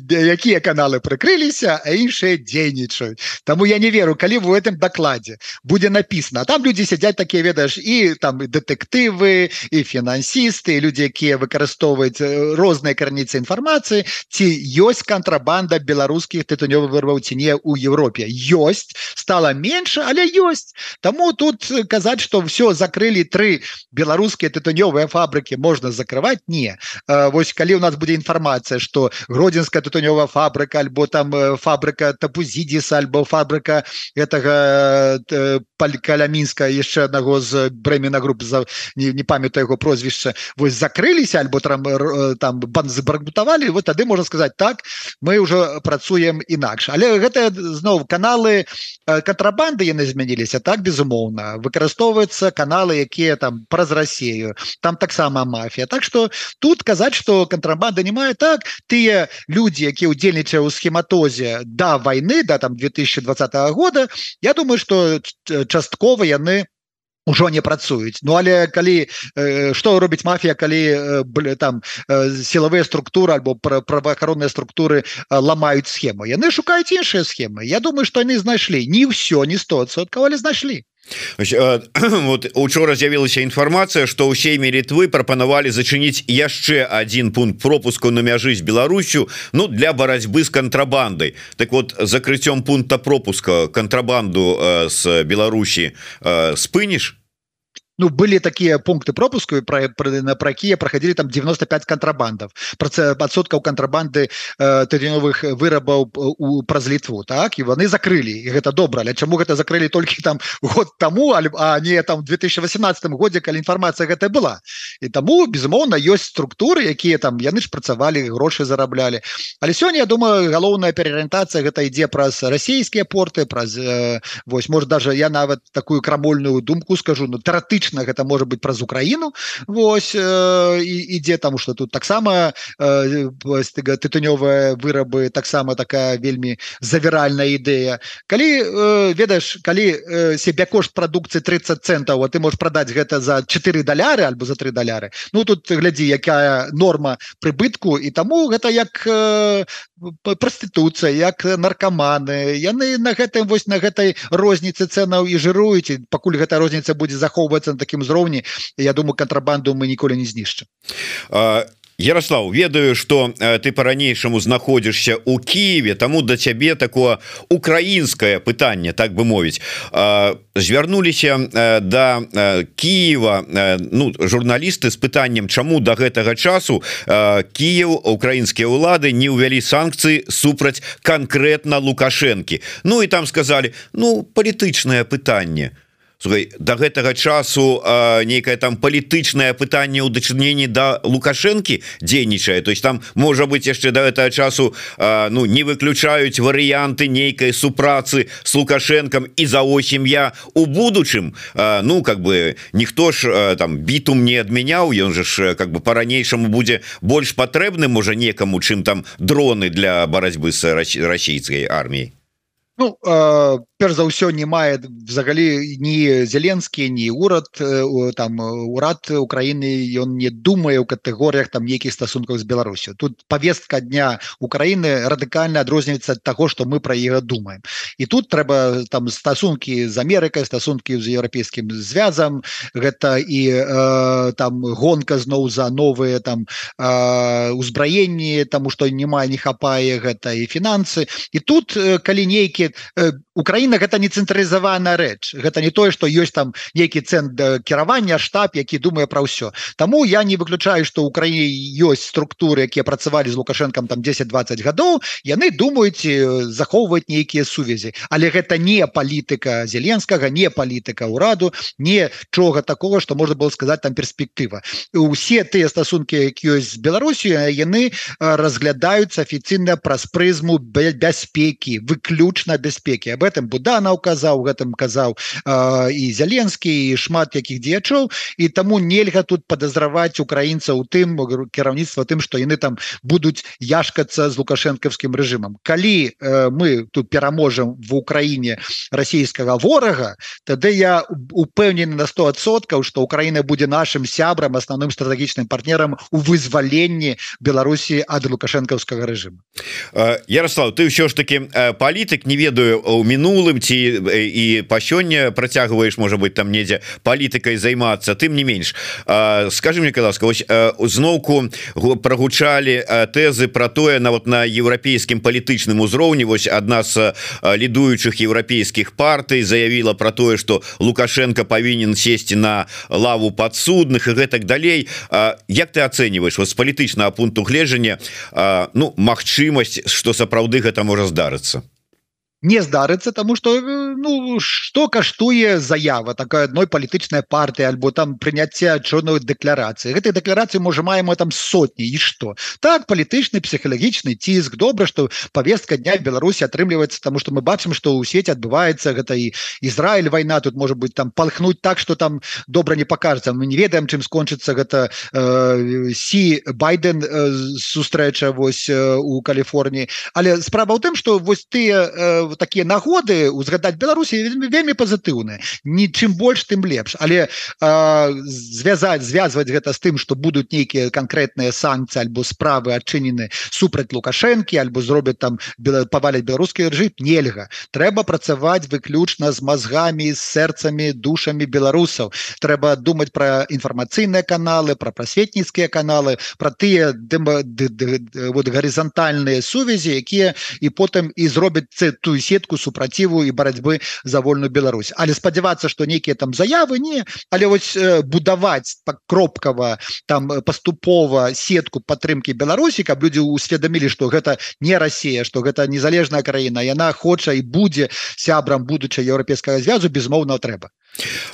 якія каналы прыкрыліся а іншыя дзейнічаюць. Таму я не верю веру калі в этом докладе будзе написано. Там люди сядзяць такие ведаешь и там и дэтэктывы и фінансісты люди якія выкарыстоўваюць э, розныя карніцы інфармацыі ці ёсць контрабанда беларускіх тытунёвых вырваў ці не у Европе ёсць стало меньше але ёсць тому тут казаць что все закрыли три беларускія тытунёвыя фабрики можно закрывать? Не. Вось калі у нас будзе інфармацыя что гродзенская тытунёвая фабрика альбо там э, фабрика тапузідзіса альбо фабрика гэтага э, палькалямінска яшчэ аднаго з брэмена груп за не, не памятаю яго прозвішча. Вось закрыліся альбо там э, там банзы барбутавалі вот тады можна сказаць так мы уже працуем інакш. Але гэта зноў каналы э, контрабанды яны змяніліся так безумоўна. Выкарыстоўваюцца каналы якія там праз Россию там таксама мафія. Так что тут казаць что контрабанда не мае так тыя люди якія удзельнічае ў схематозе да войны да там 2020 года года. Я думаю что часткова яны ўжо не працуюць. Ну але калі э, что робіць мафія калі э, там э, сілавыя структуры альбо пра праваахаронныя структуры э, ламаюць схему. Яны шукаюць іншыя схемы. Я думаю что яны знайшлі. Не ўсё не 100соткавалі знайшлі (clears throat) вот учора з'явілася інфармацыя что ў сейме літвы прапанавалі зачыніць яшчэ один пункт пропуску на мяжы з Беларусю Ну для барацьбы з кантрабандай. Так вот закрыццём пункта пропуска кантрабанду с Беларусі спыніш ну были такие пункты пропуску про на прокие проходили там 95 контрабандов. Подсоткаў контрабанды э, тыдзеновых вырабаў у праз літву так? І вони закрыли і гэта добра але чаму гэта закрыли толькі там год тому а не там 2018 годзе калі інфармацыя гэта была? І таму безумоўна ёсць структуры якія там яны ж працавалі грошы зараблялі. Але сёння я думаю галоўная переарыентацыя гэта ідзе праз расійскія порты праз э, вось может даже я нават такую крамольную думку скажу ну тэратычна тэоретычна гэта можа быть праз Украіну Вось э, ідзе там что тут таксама э, тытунёвыя вырабы таксама такая вельмі завіральная ідэя калі э, ведаеш калі э, себе кошт прадукцыі 30 центаў а ты можешь продать гэта за 4 даляры альбо за 3 даляры Ну тут глядзі якая норма прыбытку і таму гэта як э, проституцыя як наркоманы яны на гэтым вось на гэтай розніцы цэнаў і жыруюць пакуль гэта розніца будзе захоўвацца на такім узроўні Я думаю кантрабанду мы ніколі не знішчым Ярослав ведаю что ты по-ранейшаму знаходзішся у Киеве тому да цябе такое украінскае пытанне так бы мовіць звярнуліся да Киева ну журналісты з пытаннем чаму до да гэтага часу Киев украінскія ўлады не ўвялі санкцыі супраць конкретно лукашэнкі. Ну і там сказали ну палітычнае пытанне. то Слухай, до гэтага часу нейкае там палітычнае пытанне ў дачыненні да лукашэнкі дзейнічае. То есть там можа быть яшчэ до гэтага часу а, ну не выключаюць варыянты нейкай супрацы с лукашэнкам і за сям'я у будучым. А, ну как бы ніхто ж а, там біту мне адмяняў ён же ж как бы по-ранейшаму будзе больш патрэбны можа некаму чым там дроны для барацьбы с расійскай арміяй. Ну, э, перш за ўсё не мае взагалі ні зеленскі ні урад э, там урад Украіны ён не думае ў катэгорыях там нейкіх стасункаў з Беларусю. Тут повестка дня Украіны радыкальна адрозніваецца ад таго што мы пра іх думаем. І тут трэба там стасункі з Амерыкай стасункі з еўрапейскім звязам. Гэта і э, там гонка зноў за новыя там э, узбраенні таму што няма не хапае гэта і фінансы. І тут калі нейкі Украіна Украіна гэта не цэнтралізаваная рэч. Гэта не тое что ёсць там нейкі цэнт кіравання штаб які думае про ўсё. Таму я не выключаю что Украіне ёсць структуры якія працавалі з лукашенком там 10-20 гадоў яны думаюць захоўваць нейкія сувязі. Але гэта не палітыка зеленскага не палітыка ўраду нічога такого что можна было сказать там перспектыва. Усе тыя стасункі які ёсць з Беларусію яны разглядаюцца афіцыйна праз прызму бяспекі выключна бяспекі. Об этом Будана указаў гэтым казаў і зяленскі і шмат якіх дзеячоў. І таму нельга тут подазраваць украінцаў тым кіраўніцтва тым что яны там будуць яшкацца з лукашэнкаўскім рэжымам калі э, мы тут пераможам в Украіне расійскага ворага тады я упэўнены на 100соткаў что Украіна будзе нашим сябрам асноўным стратэгічным партнерам у вызваленні Беларусі ад лукашэнкаўскага рэжыма Ярослав ты ўсё ж таки палітык не ведаю у мінулым ці і па сёння працягваеш можа быть там недзе палітыкай займацца. Тым не менш скажи мне ласка вось зноўку прогучалі тэзы про тое нават на еўрапейскім палітычным узроўні вось адна з лідуючых еўрапейскіх партый заявіла про тое что лукашенко павінен сесці на лаву подсудных и гэтак далей. Як ты ацэньваешь з палітычнага пункту гледжання Ну Мачымасць что сапраўды гэта можа здарыцца не здарыцца тому что э, ну что каштуе заява такая одной палітычная партыя альбо там прыняцця чорной дэкларацыі гэтай дэкларацыі можа маем там сотні і что? Так палітычны псіхалагічны ціск добра что повестка дня Беларусі атрымліваецца тому что мы бачым что ў свеце адбываецца гэта і Ізраиль война тут может быть там палхнуть так что там добра не покажется. Мы не ведаем чым скончыцца гэта э, си байден э, сустрэча вось э, у Каліфорніі але справа ў тым что вось тыя э, такія нагоды узгадаць Беларусі вельмі пазітыўныя нічым больш тым лепш але звязаць звязваць гэта з тым что будуць нейкія канкрэтныя санкцыі альбо справы адчынены супраць лукашэнкі альбо зробяць там паваляць беларускі ржыт нельга. Трэба працаваць выключна з мазгамі з сэрцамі душамі беларусаў. Трэба думаць про інфармацыйныя каналы про прасветніцкія каналы про тыя вот гарызантальныя сувязі якія і потым і зробяць ту гэтую сетку супраціву і барацьбы за вольную Беларусь. Але спадзявацца что нейкія там заявы? Не. Але вось э, будаваць так кропкава там э, паступова сетку падтрымки Беларусі каб людзі усведамілі что гэта не Россия что гэта незалежная краіна яна хоча і будзе сябрам будуча еўрапейскага звязу безмоўна трэба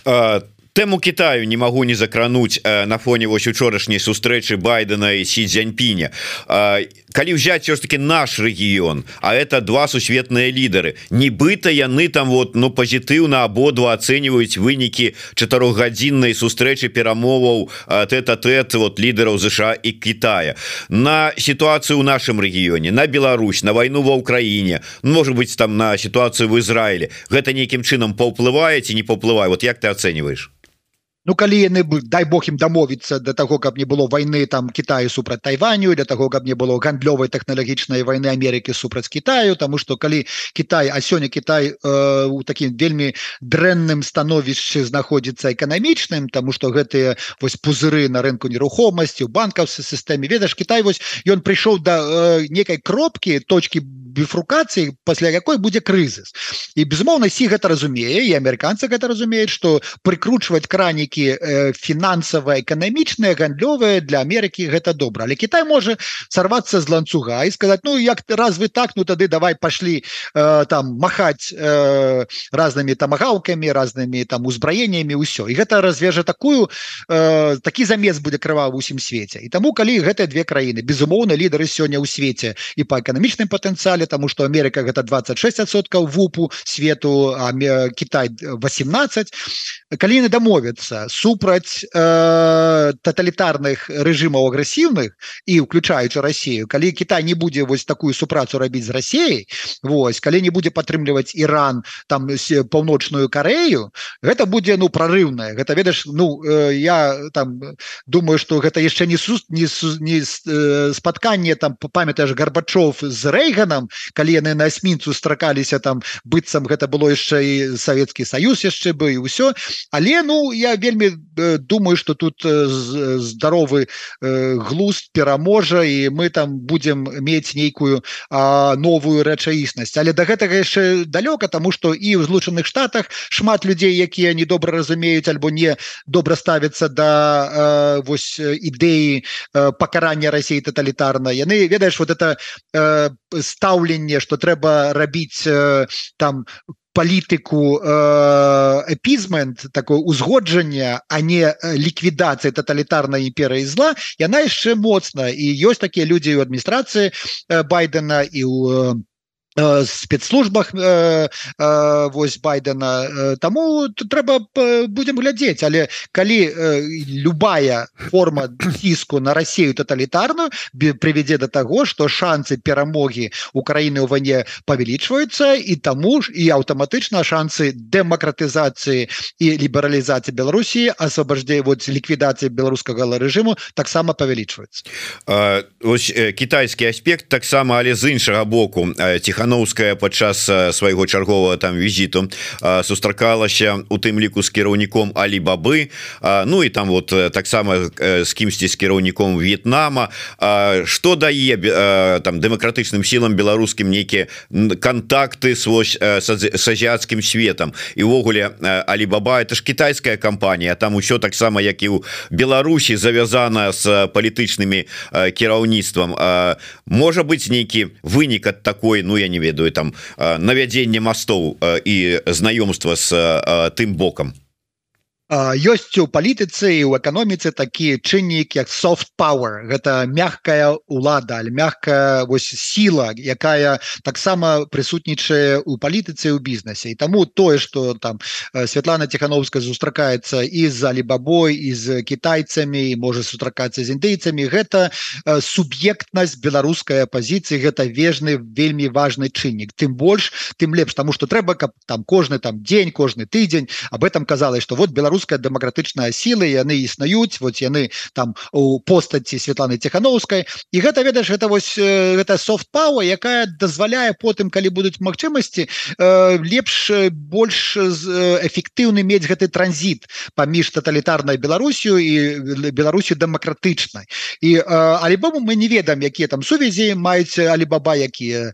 ты Тэму Китаю не могу не закрануть э, на фоне вось учорашняй сустрэчы байдена и си дзяньпіня э, калі взять все ж таки наш регион а это два сусветныя лідары нібыта яны там вот ну пазітыўна абодва ацэньваюць вынікі чатырохгадзіннай сустрэчы перамоваў тэта-тэт вот лідараў ЗША і Китая на сітуацыю ў нашем регионе на Беларусь на войну ва Украіне может быть там на сітуацыю в Ізраіле гэта нейкім чынам паўплываеце не паўплывае? Вот як ты ацэньваешь Ну калі яны дай Бог ім дамовіцца для того каб не было войны там Китаю супраць Тайваню для того каб не было гандлёвай тэхналагічнай войны Америки супраць Китаю тому что калі Китай а сёння Китай э, у таким вельмі дрэнным становішчы знаходзіцца эканамічным тому что гэтыя вось пузыры на рынку нерухомасці у банкаўскай сістэме ведаш Китай вось ён прыйшоў до э, некай кропкі точки біфрукацыі пасля якой будзе крызіс і безумоўна сі гэта разумее і амерыканцы гэта разумеюць что прыкручваць кранікі э, фінансава эканамічныя гандлёвыя для Амерыкі гэта добра але Кітай можа сарвацца з ланцуга і сказаць Ну як ты раз вы так ну тады давай пашлі э, там махаць э, разнымі тамагаўкамі разнымі там узбраеннями ўсё і гэта развежа такую э, такі замес будзе крыва ўсім свеце і таму калі гэтыя две краіны безумоўна лідары сёння ў свеце і по эканамічным патэнцыяле тому что Америка гэта 26соткаў вупу свету Китай 18 калі не дамовіцца супраць э, тоталітарных рэжымаў агрэсіўных і уключаючы Россию калі Китай не будзе вось такую супрацу рабіць з Россией Вось калі не будзе падтрымліваць Іран там паўночную Карею гэта будзе ну прорыўная гэта ведаш Ну э, я там думаю что гэта яшчэ не су не, су, не э, спатканне там памятаеш Гарбачов з Рэйганам калі яны на эсмінцу стракаліся там быццам гэта было яшчэ і Савецкі Саюз яшчэ бы і ўсё. Але ну я вельмі думаю что тут здаровы глуст пераможа і мы там будем мець нейкую новую рэчаіснасць. Але до гэтага яшчэ далёка тому что і в злучаных штатах шмат людзей якія не добра разумеюць альбо не добра ставятся до да, вось ідэі пакарання России тоталітарна яны ведаеш вот это стаўленне что трэба рабіць там по палітыку эпізмент такое узгоджанне а не ліквідацыя тоталітарнай імперыі зла яна яшчэ моцна. І ёсць такія людзі ў адміністрацыі байдена і у Э, спецслужбах э, э, вось байдена. Э, тому трэба будем глядзець але калі э, любая форма ціску на Россию тоталітарную привядзе до того что шансы перамоги Украины у войне павялічваюцца і тому ж і аўтаматычна шансы дэмакратызацыі і лібералізацыі Беларусі асвобождзе вот ліквідацыі беларускага режиму таксама павялічваецца китайский аспект таксама але з іншага боку ціха тихохановская падчас свайго чаргового там візіту сустракалася у тым ліку з кіраўніком алибабы Ну і там вот таксама з кімсьці з кіраўніком В'етнама. Что дае там дэмакратычным сілам беларускім нейкія контакты свой с азіяцкім светом і увогуле алибаба это ж китайская кампанія там усё таксама як і у Беларусі завязана с палітычнымі кіраўніцтвам. Можа быть нейкі вынік от такой Ну я не ведаю там навядзенне мастоў і знаёмства з тым бокам ёсць у палітыцы і ў эканоміцы такі чыннік як soft power. Гэта мягкая улада мягкая вось сіла якая таксама прысутнічае у палітыцы ў бізнесе. І таму тое что там Святлана тихохановская сустракаецца і за алибабой і з кітайцамі можа сустракацца з індыйцамі гэта суб'ектнасць беларускай апозіцыі гэта вежны вельмі важный чыннік. Тым больш тым лепш тому что трэба каб там кожны там дзень кожны тыдзень об этом казалось что вот беларус беларуская дэмакратычная сілы яны існуюць вот яны там у постаці Светланы тихохановскай і гэта ведаеш это вось гэта софт пау якая дазваляе потым калі будуць магчымасці э, лепш больш эфектыўны мець гэты транзит паміж тоталітарнай Беларусію і Беларусію дэмакратычнай. І альбому мы не ведам якія там сувязі маюць алибаба якія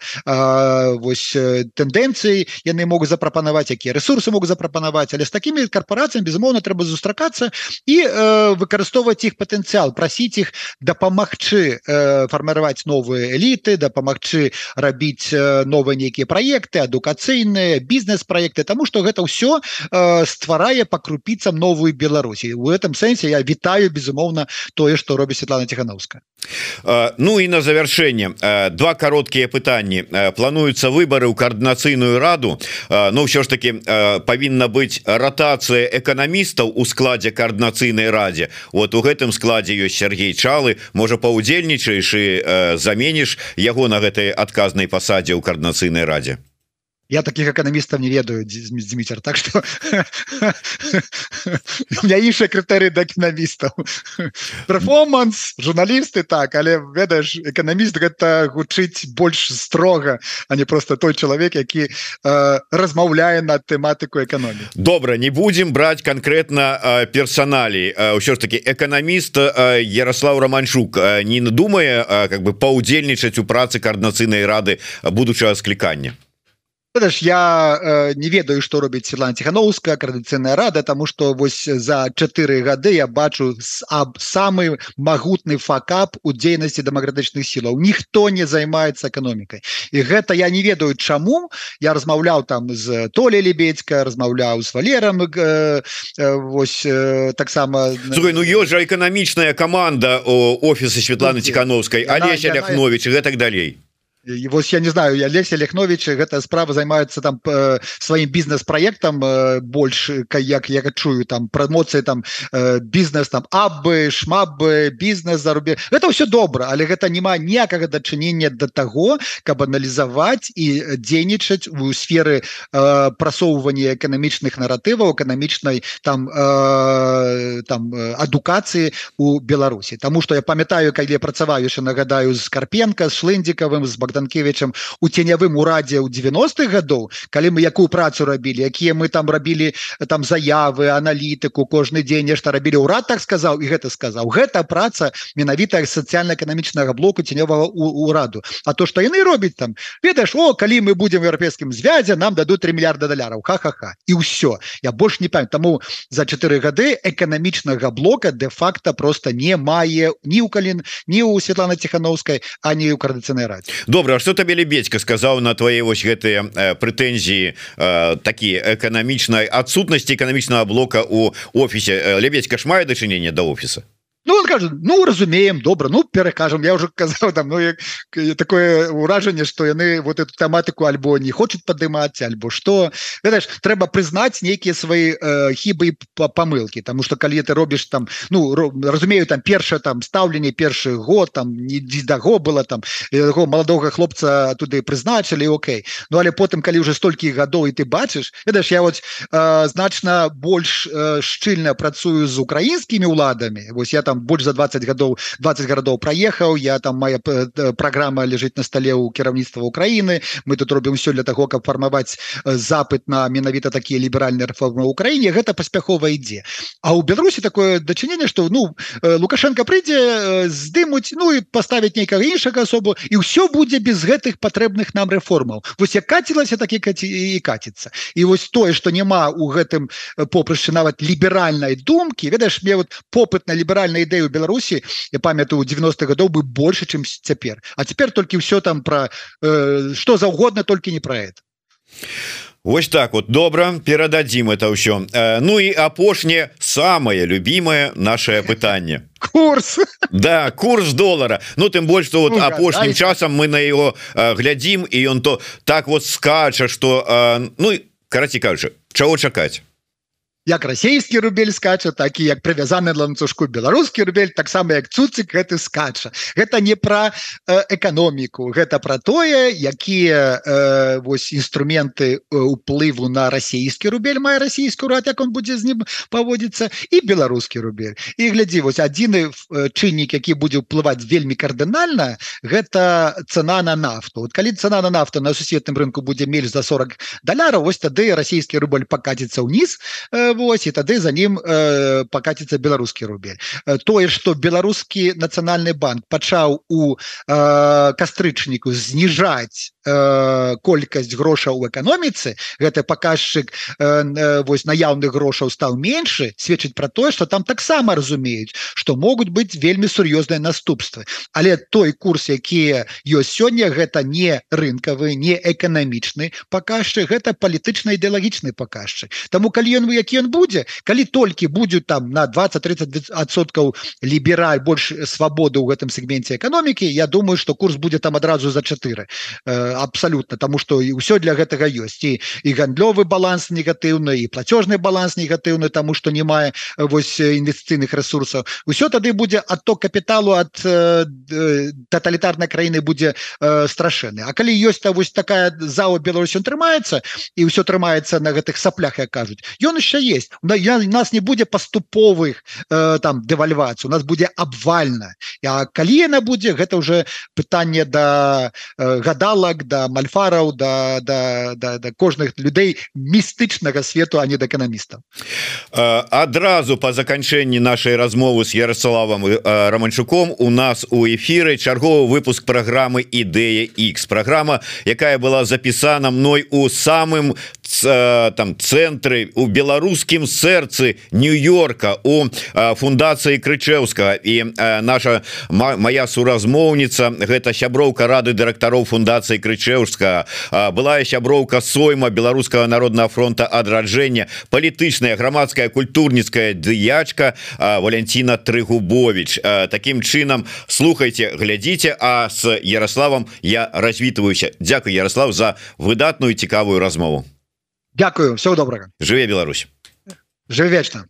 вось тэндэнцыі яны могуць запрапанаваць якія ресурсы могуць запрапанаваць. Але з такими корпорацыямі безумоўно безумоўна трэба зустракацца і э, выкарыстоўваць іх патэнцыял прасіць іх дапамагчы э, фарміраваць новыя эліты дапамагчы рабіць э, новыя нейкія праекты адукацыйныя бізнес-праекты Таму что гэта ўсё э, стварае па крупіцам новую Беларусі. У этом сэнсе я вітаю безумоўна тое что робіць Светлана тихохановская Ну і на завяршэнне два кароткія пытанні. Плануюцца выборы ў каардынацыйную раду. Ну ўсё ж таки павінна быць ратацыя эканамі эканамістаў у складзе коаардынацыйнай радзе. Вот у гэтым складзе ёсць Сергей чалы. Можа паўдзельнічаеш і э, заменіш яго на гэтай адказнай пасадзе ў коаардынацыйнай радзе я таких экономистов не ведаю Дмитрий так что (laughs) у меня іншыя крытэрыі да экономістаў перформанс журналісты так але ведаеш эканаміст гэта гучыць больш строга а не просто той чалавек які э, размаўляе на тэматыку эканоміі добра не будем брать конкретно э, персоналей ўсё ж таки эканаміст э, Ярослав романчук э, не надумае э, как бы паўдзельнічаць у працы коаардынацыйнай рады будучага склікання ж я э, не ведаю что робіць Светлана тихохановская коаардыцыйная рада тому что вось за чатыры гады я бачу аб самы магутны факап у дзейнасці дэмакратычных сілаў. Ніхто не займаецца эканомікай і гэта я не ведаю чаму. Я размаўляў там з толей лебедька размаўляў з валерам э, э, вось э, таксама ну ёсць жа эканамічная команда о офісы Светланы тихохановскай Алеся ляхнович і гэтак далей і вось я не знаю я Леся Лехнович гэта справа займаецца там э, сваім бізнес-праектам э, больш як я чую там прамоцыі там э, бізнес там абы шмабы бізнес зарубе это ўсё добра але гэта няма ніякага дачынення до таго каб аналізаваць і дзейнічаць у сферы э, прасоўвання эканамічных наратываў эканамічнай там э, там адукацыі у Беларусі. Таму что я памятаю калі я працаваю яшчэ нагадаю з карпенко з шлындзікавым з Богдан танкевичам у тенявым урадзе ў 90-х гадоў калі мы якую працу рабілі якія мы там рабілі там заявы аналітыку кожны дзень нешта рабілі. Ўрад так сказаў і гэта сказаў. Гэта праца менавіта сацыяльна-эканамічнага блоку ценёвага ураду. А то что яны робяць там ведаеш о калі мы будем еўрапейскім звязе нам дадут 3 мільярда даляраў. Ха-ха-ха. І ўсё. Я больш не памят тому за 4 гады эканамічнага блока де-факто просто не мае ні ў калін ні у Светлана тихохановскай а не у коордыцыйнай раде добра что табе лебедька сказаў на твои вось гэтыя э, прэтэнзіі э, такие эканамічнай адсутнасці эканамічнага блока у офісе э, лебедька ж мае дачынение до офіса Ну он кажет ну разумеем добра ну перакажем я уже (laughs) казаў там ну такое ўражанне что яны вот эту тематыку альбо не хочуць падымаць альбо что трэба прызнаць нейкія свои э, хібы памылки тому что калі ты робіш там ну разумею там першае там стаўленне першы год там не даго было там яго маладога хлопца туды прызначылі Окей. Ну але потым калі уже столькі гадоў і ты бачыш ведаешь я вот э, значна больш э, шчыльна працую з украінскімі уладамі вось я там там больш за 20 гадоў 20 гарадоў праехаў я там моя праграма ляжыць на стале ў кіраўніцтва Украіны мы тут робім все для того каб фармаваць запыт на менавіта такія ліберальныя рэформы ў Украіне гэта паспяхова ідзе А ў Беларусі такое дачыненне что ну лукашенко прыйдзе здымуць ну і паставіць нейкага іншага асобу і ўсё будзе без гэтых патрэбных нам рэформаў вось як кацілася такі каці і каціцца і вось тое что няма у гэтым попрышчы нават ліберальнай думкі ведаеш мне вот попыт на ліберальнай ідэю Беларусі я памятаю 90 гадоў бы больше чым цяпер а цяпер толькі ўсё там про э, что заўгодна толькі не про это. Вось так вот. Добра перададзім это ўсё э, Ну і апошняе самое любимое наше пытанне (laughs) курс. Да курс доллара. Ну тым больш что вот ну, апошнім часам мы на его э, глядзім і ён то так вот скача что э, ну караці кажа чаго чакаць як расійскі рубель скача так і як прывязаны ланцужку беларускі рубель таксама як цуцік гэты скача. Гэта не пра э, эканоміку гэта про тое якія э, вось інструменты уплыву на расійскі рубель мае расійску рад як он будзе з ним паводзіцца і беларускі рубель. І глядзі вось адзіны чыннік які будзе ўплываць вельмі кардынальна гэта цена на нафту. Вот калі цена на нафту на сусветным рынку будзе менш за 40 даляраў вось тады расійскі рубль пакаціцца ўніз в вось і тады за ним э, покаціцца беларускі рубель э, тое что беларускі нацыянальны банк пачаў у э, кастрычніку зніжаць э, колькасць грошаў у эканоміцы гэты паказчык э, э, вось наяўных грошаў стаў меншы сведчыць про тое что там таксама разумеюць что могуць быть вельмі сур'ёзныя наступствы. Але той курс якія ёсць сёння гэта не рынкавы не эканамічны паказчык гэта палітычна ідэалагічны паказчык. Таму калі ён вы які ён будзе калі толькі будзе там на 20-30соткаў лібераль больш свабоды ў гэтым сегменте эканомікі Я думаю что курс будзе там адразу за 4 э, абсолютно тому что і ўсё для гэтага ёсць. І і гандлёвы баланс негатыўны і платежны баланс негатыўны тому что не мае вось інвестыцыйных ресурсаў усё тады будзе отток капіталу от э, тоталітарнай краіны будзе э, страшэнны А калі ёсць та вось такая зала Беларусь он трымаецца і ўсё трымаецца на гэтых саплях як кажуць ён еще есть. Я нас не будзе паступовых э, там дэвальвацыі у нас будзе абвальна А калі яна будзе гэта уже пытанне до да, э, гадалак да мальфараў да, да, да, да кожных людзей містычнага свету а не да эканамістаў адразу по заканчэнні нашай размовы с Ярославам романчуком у нас у эфиры чарговы выпуск программы ідэя X программа якая была запісана мной у самым там цэнтры у беларускім сэрцы нью-йорка у фундацыі крычеўска і наша моя суразмоўніца гэта сяброўка рады дырэктароў фундацыі крычеўска былая сяброўка сойма беларускага народного фронта адраджэння палітычная грамадская культурніцкая дыячка Валянціна трыгубович Такім чынам слухайте глядзіце а с Ярославам я развітваюся. Дякую Ярослав за выдатную цікавую размову Дякую всего добрага жыве Беларусь жыве вечна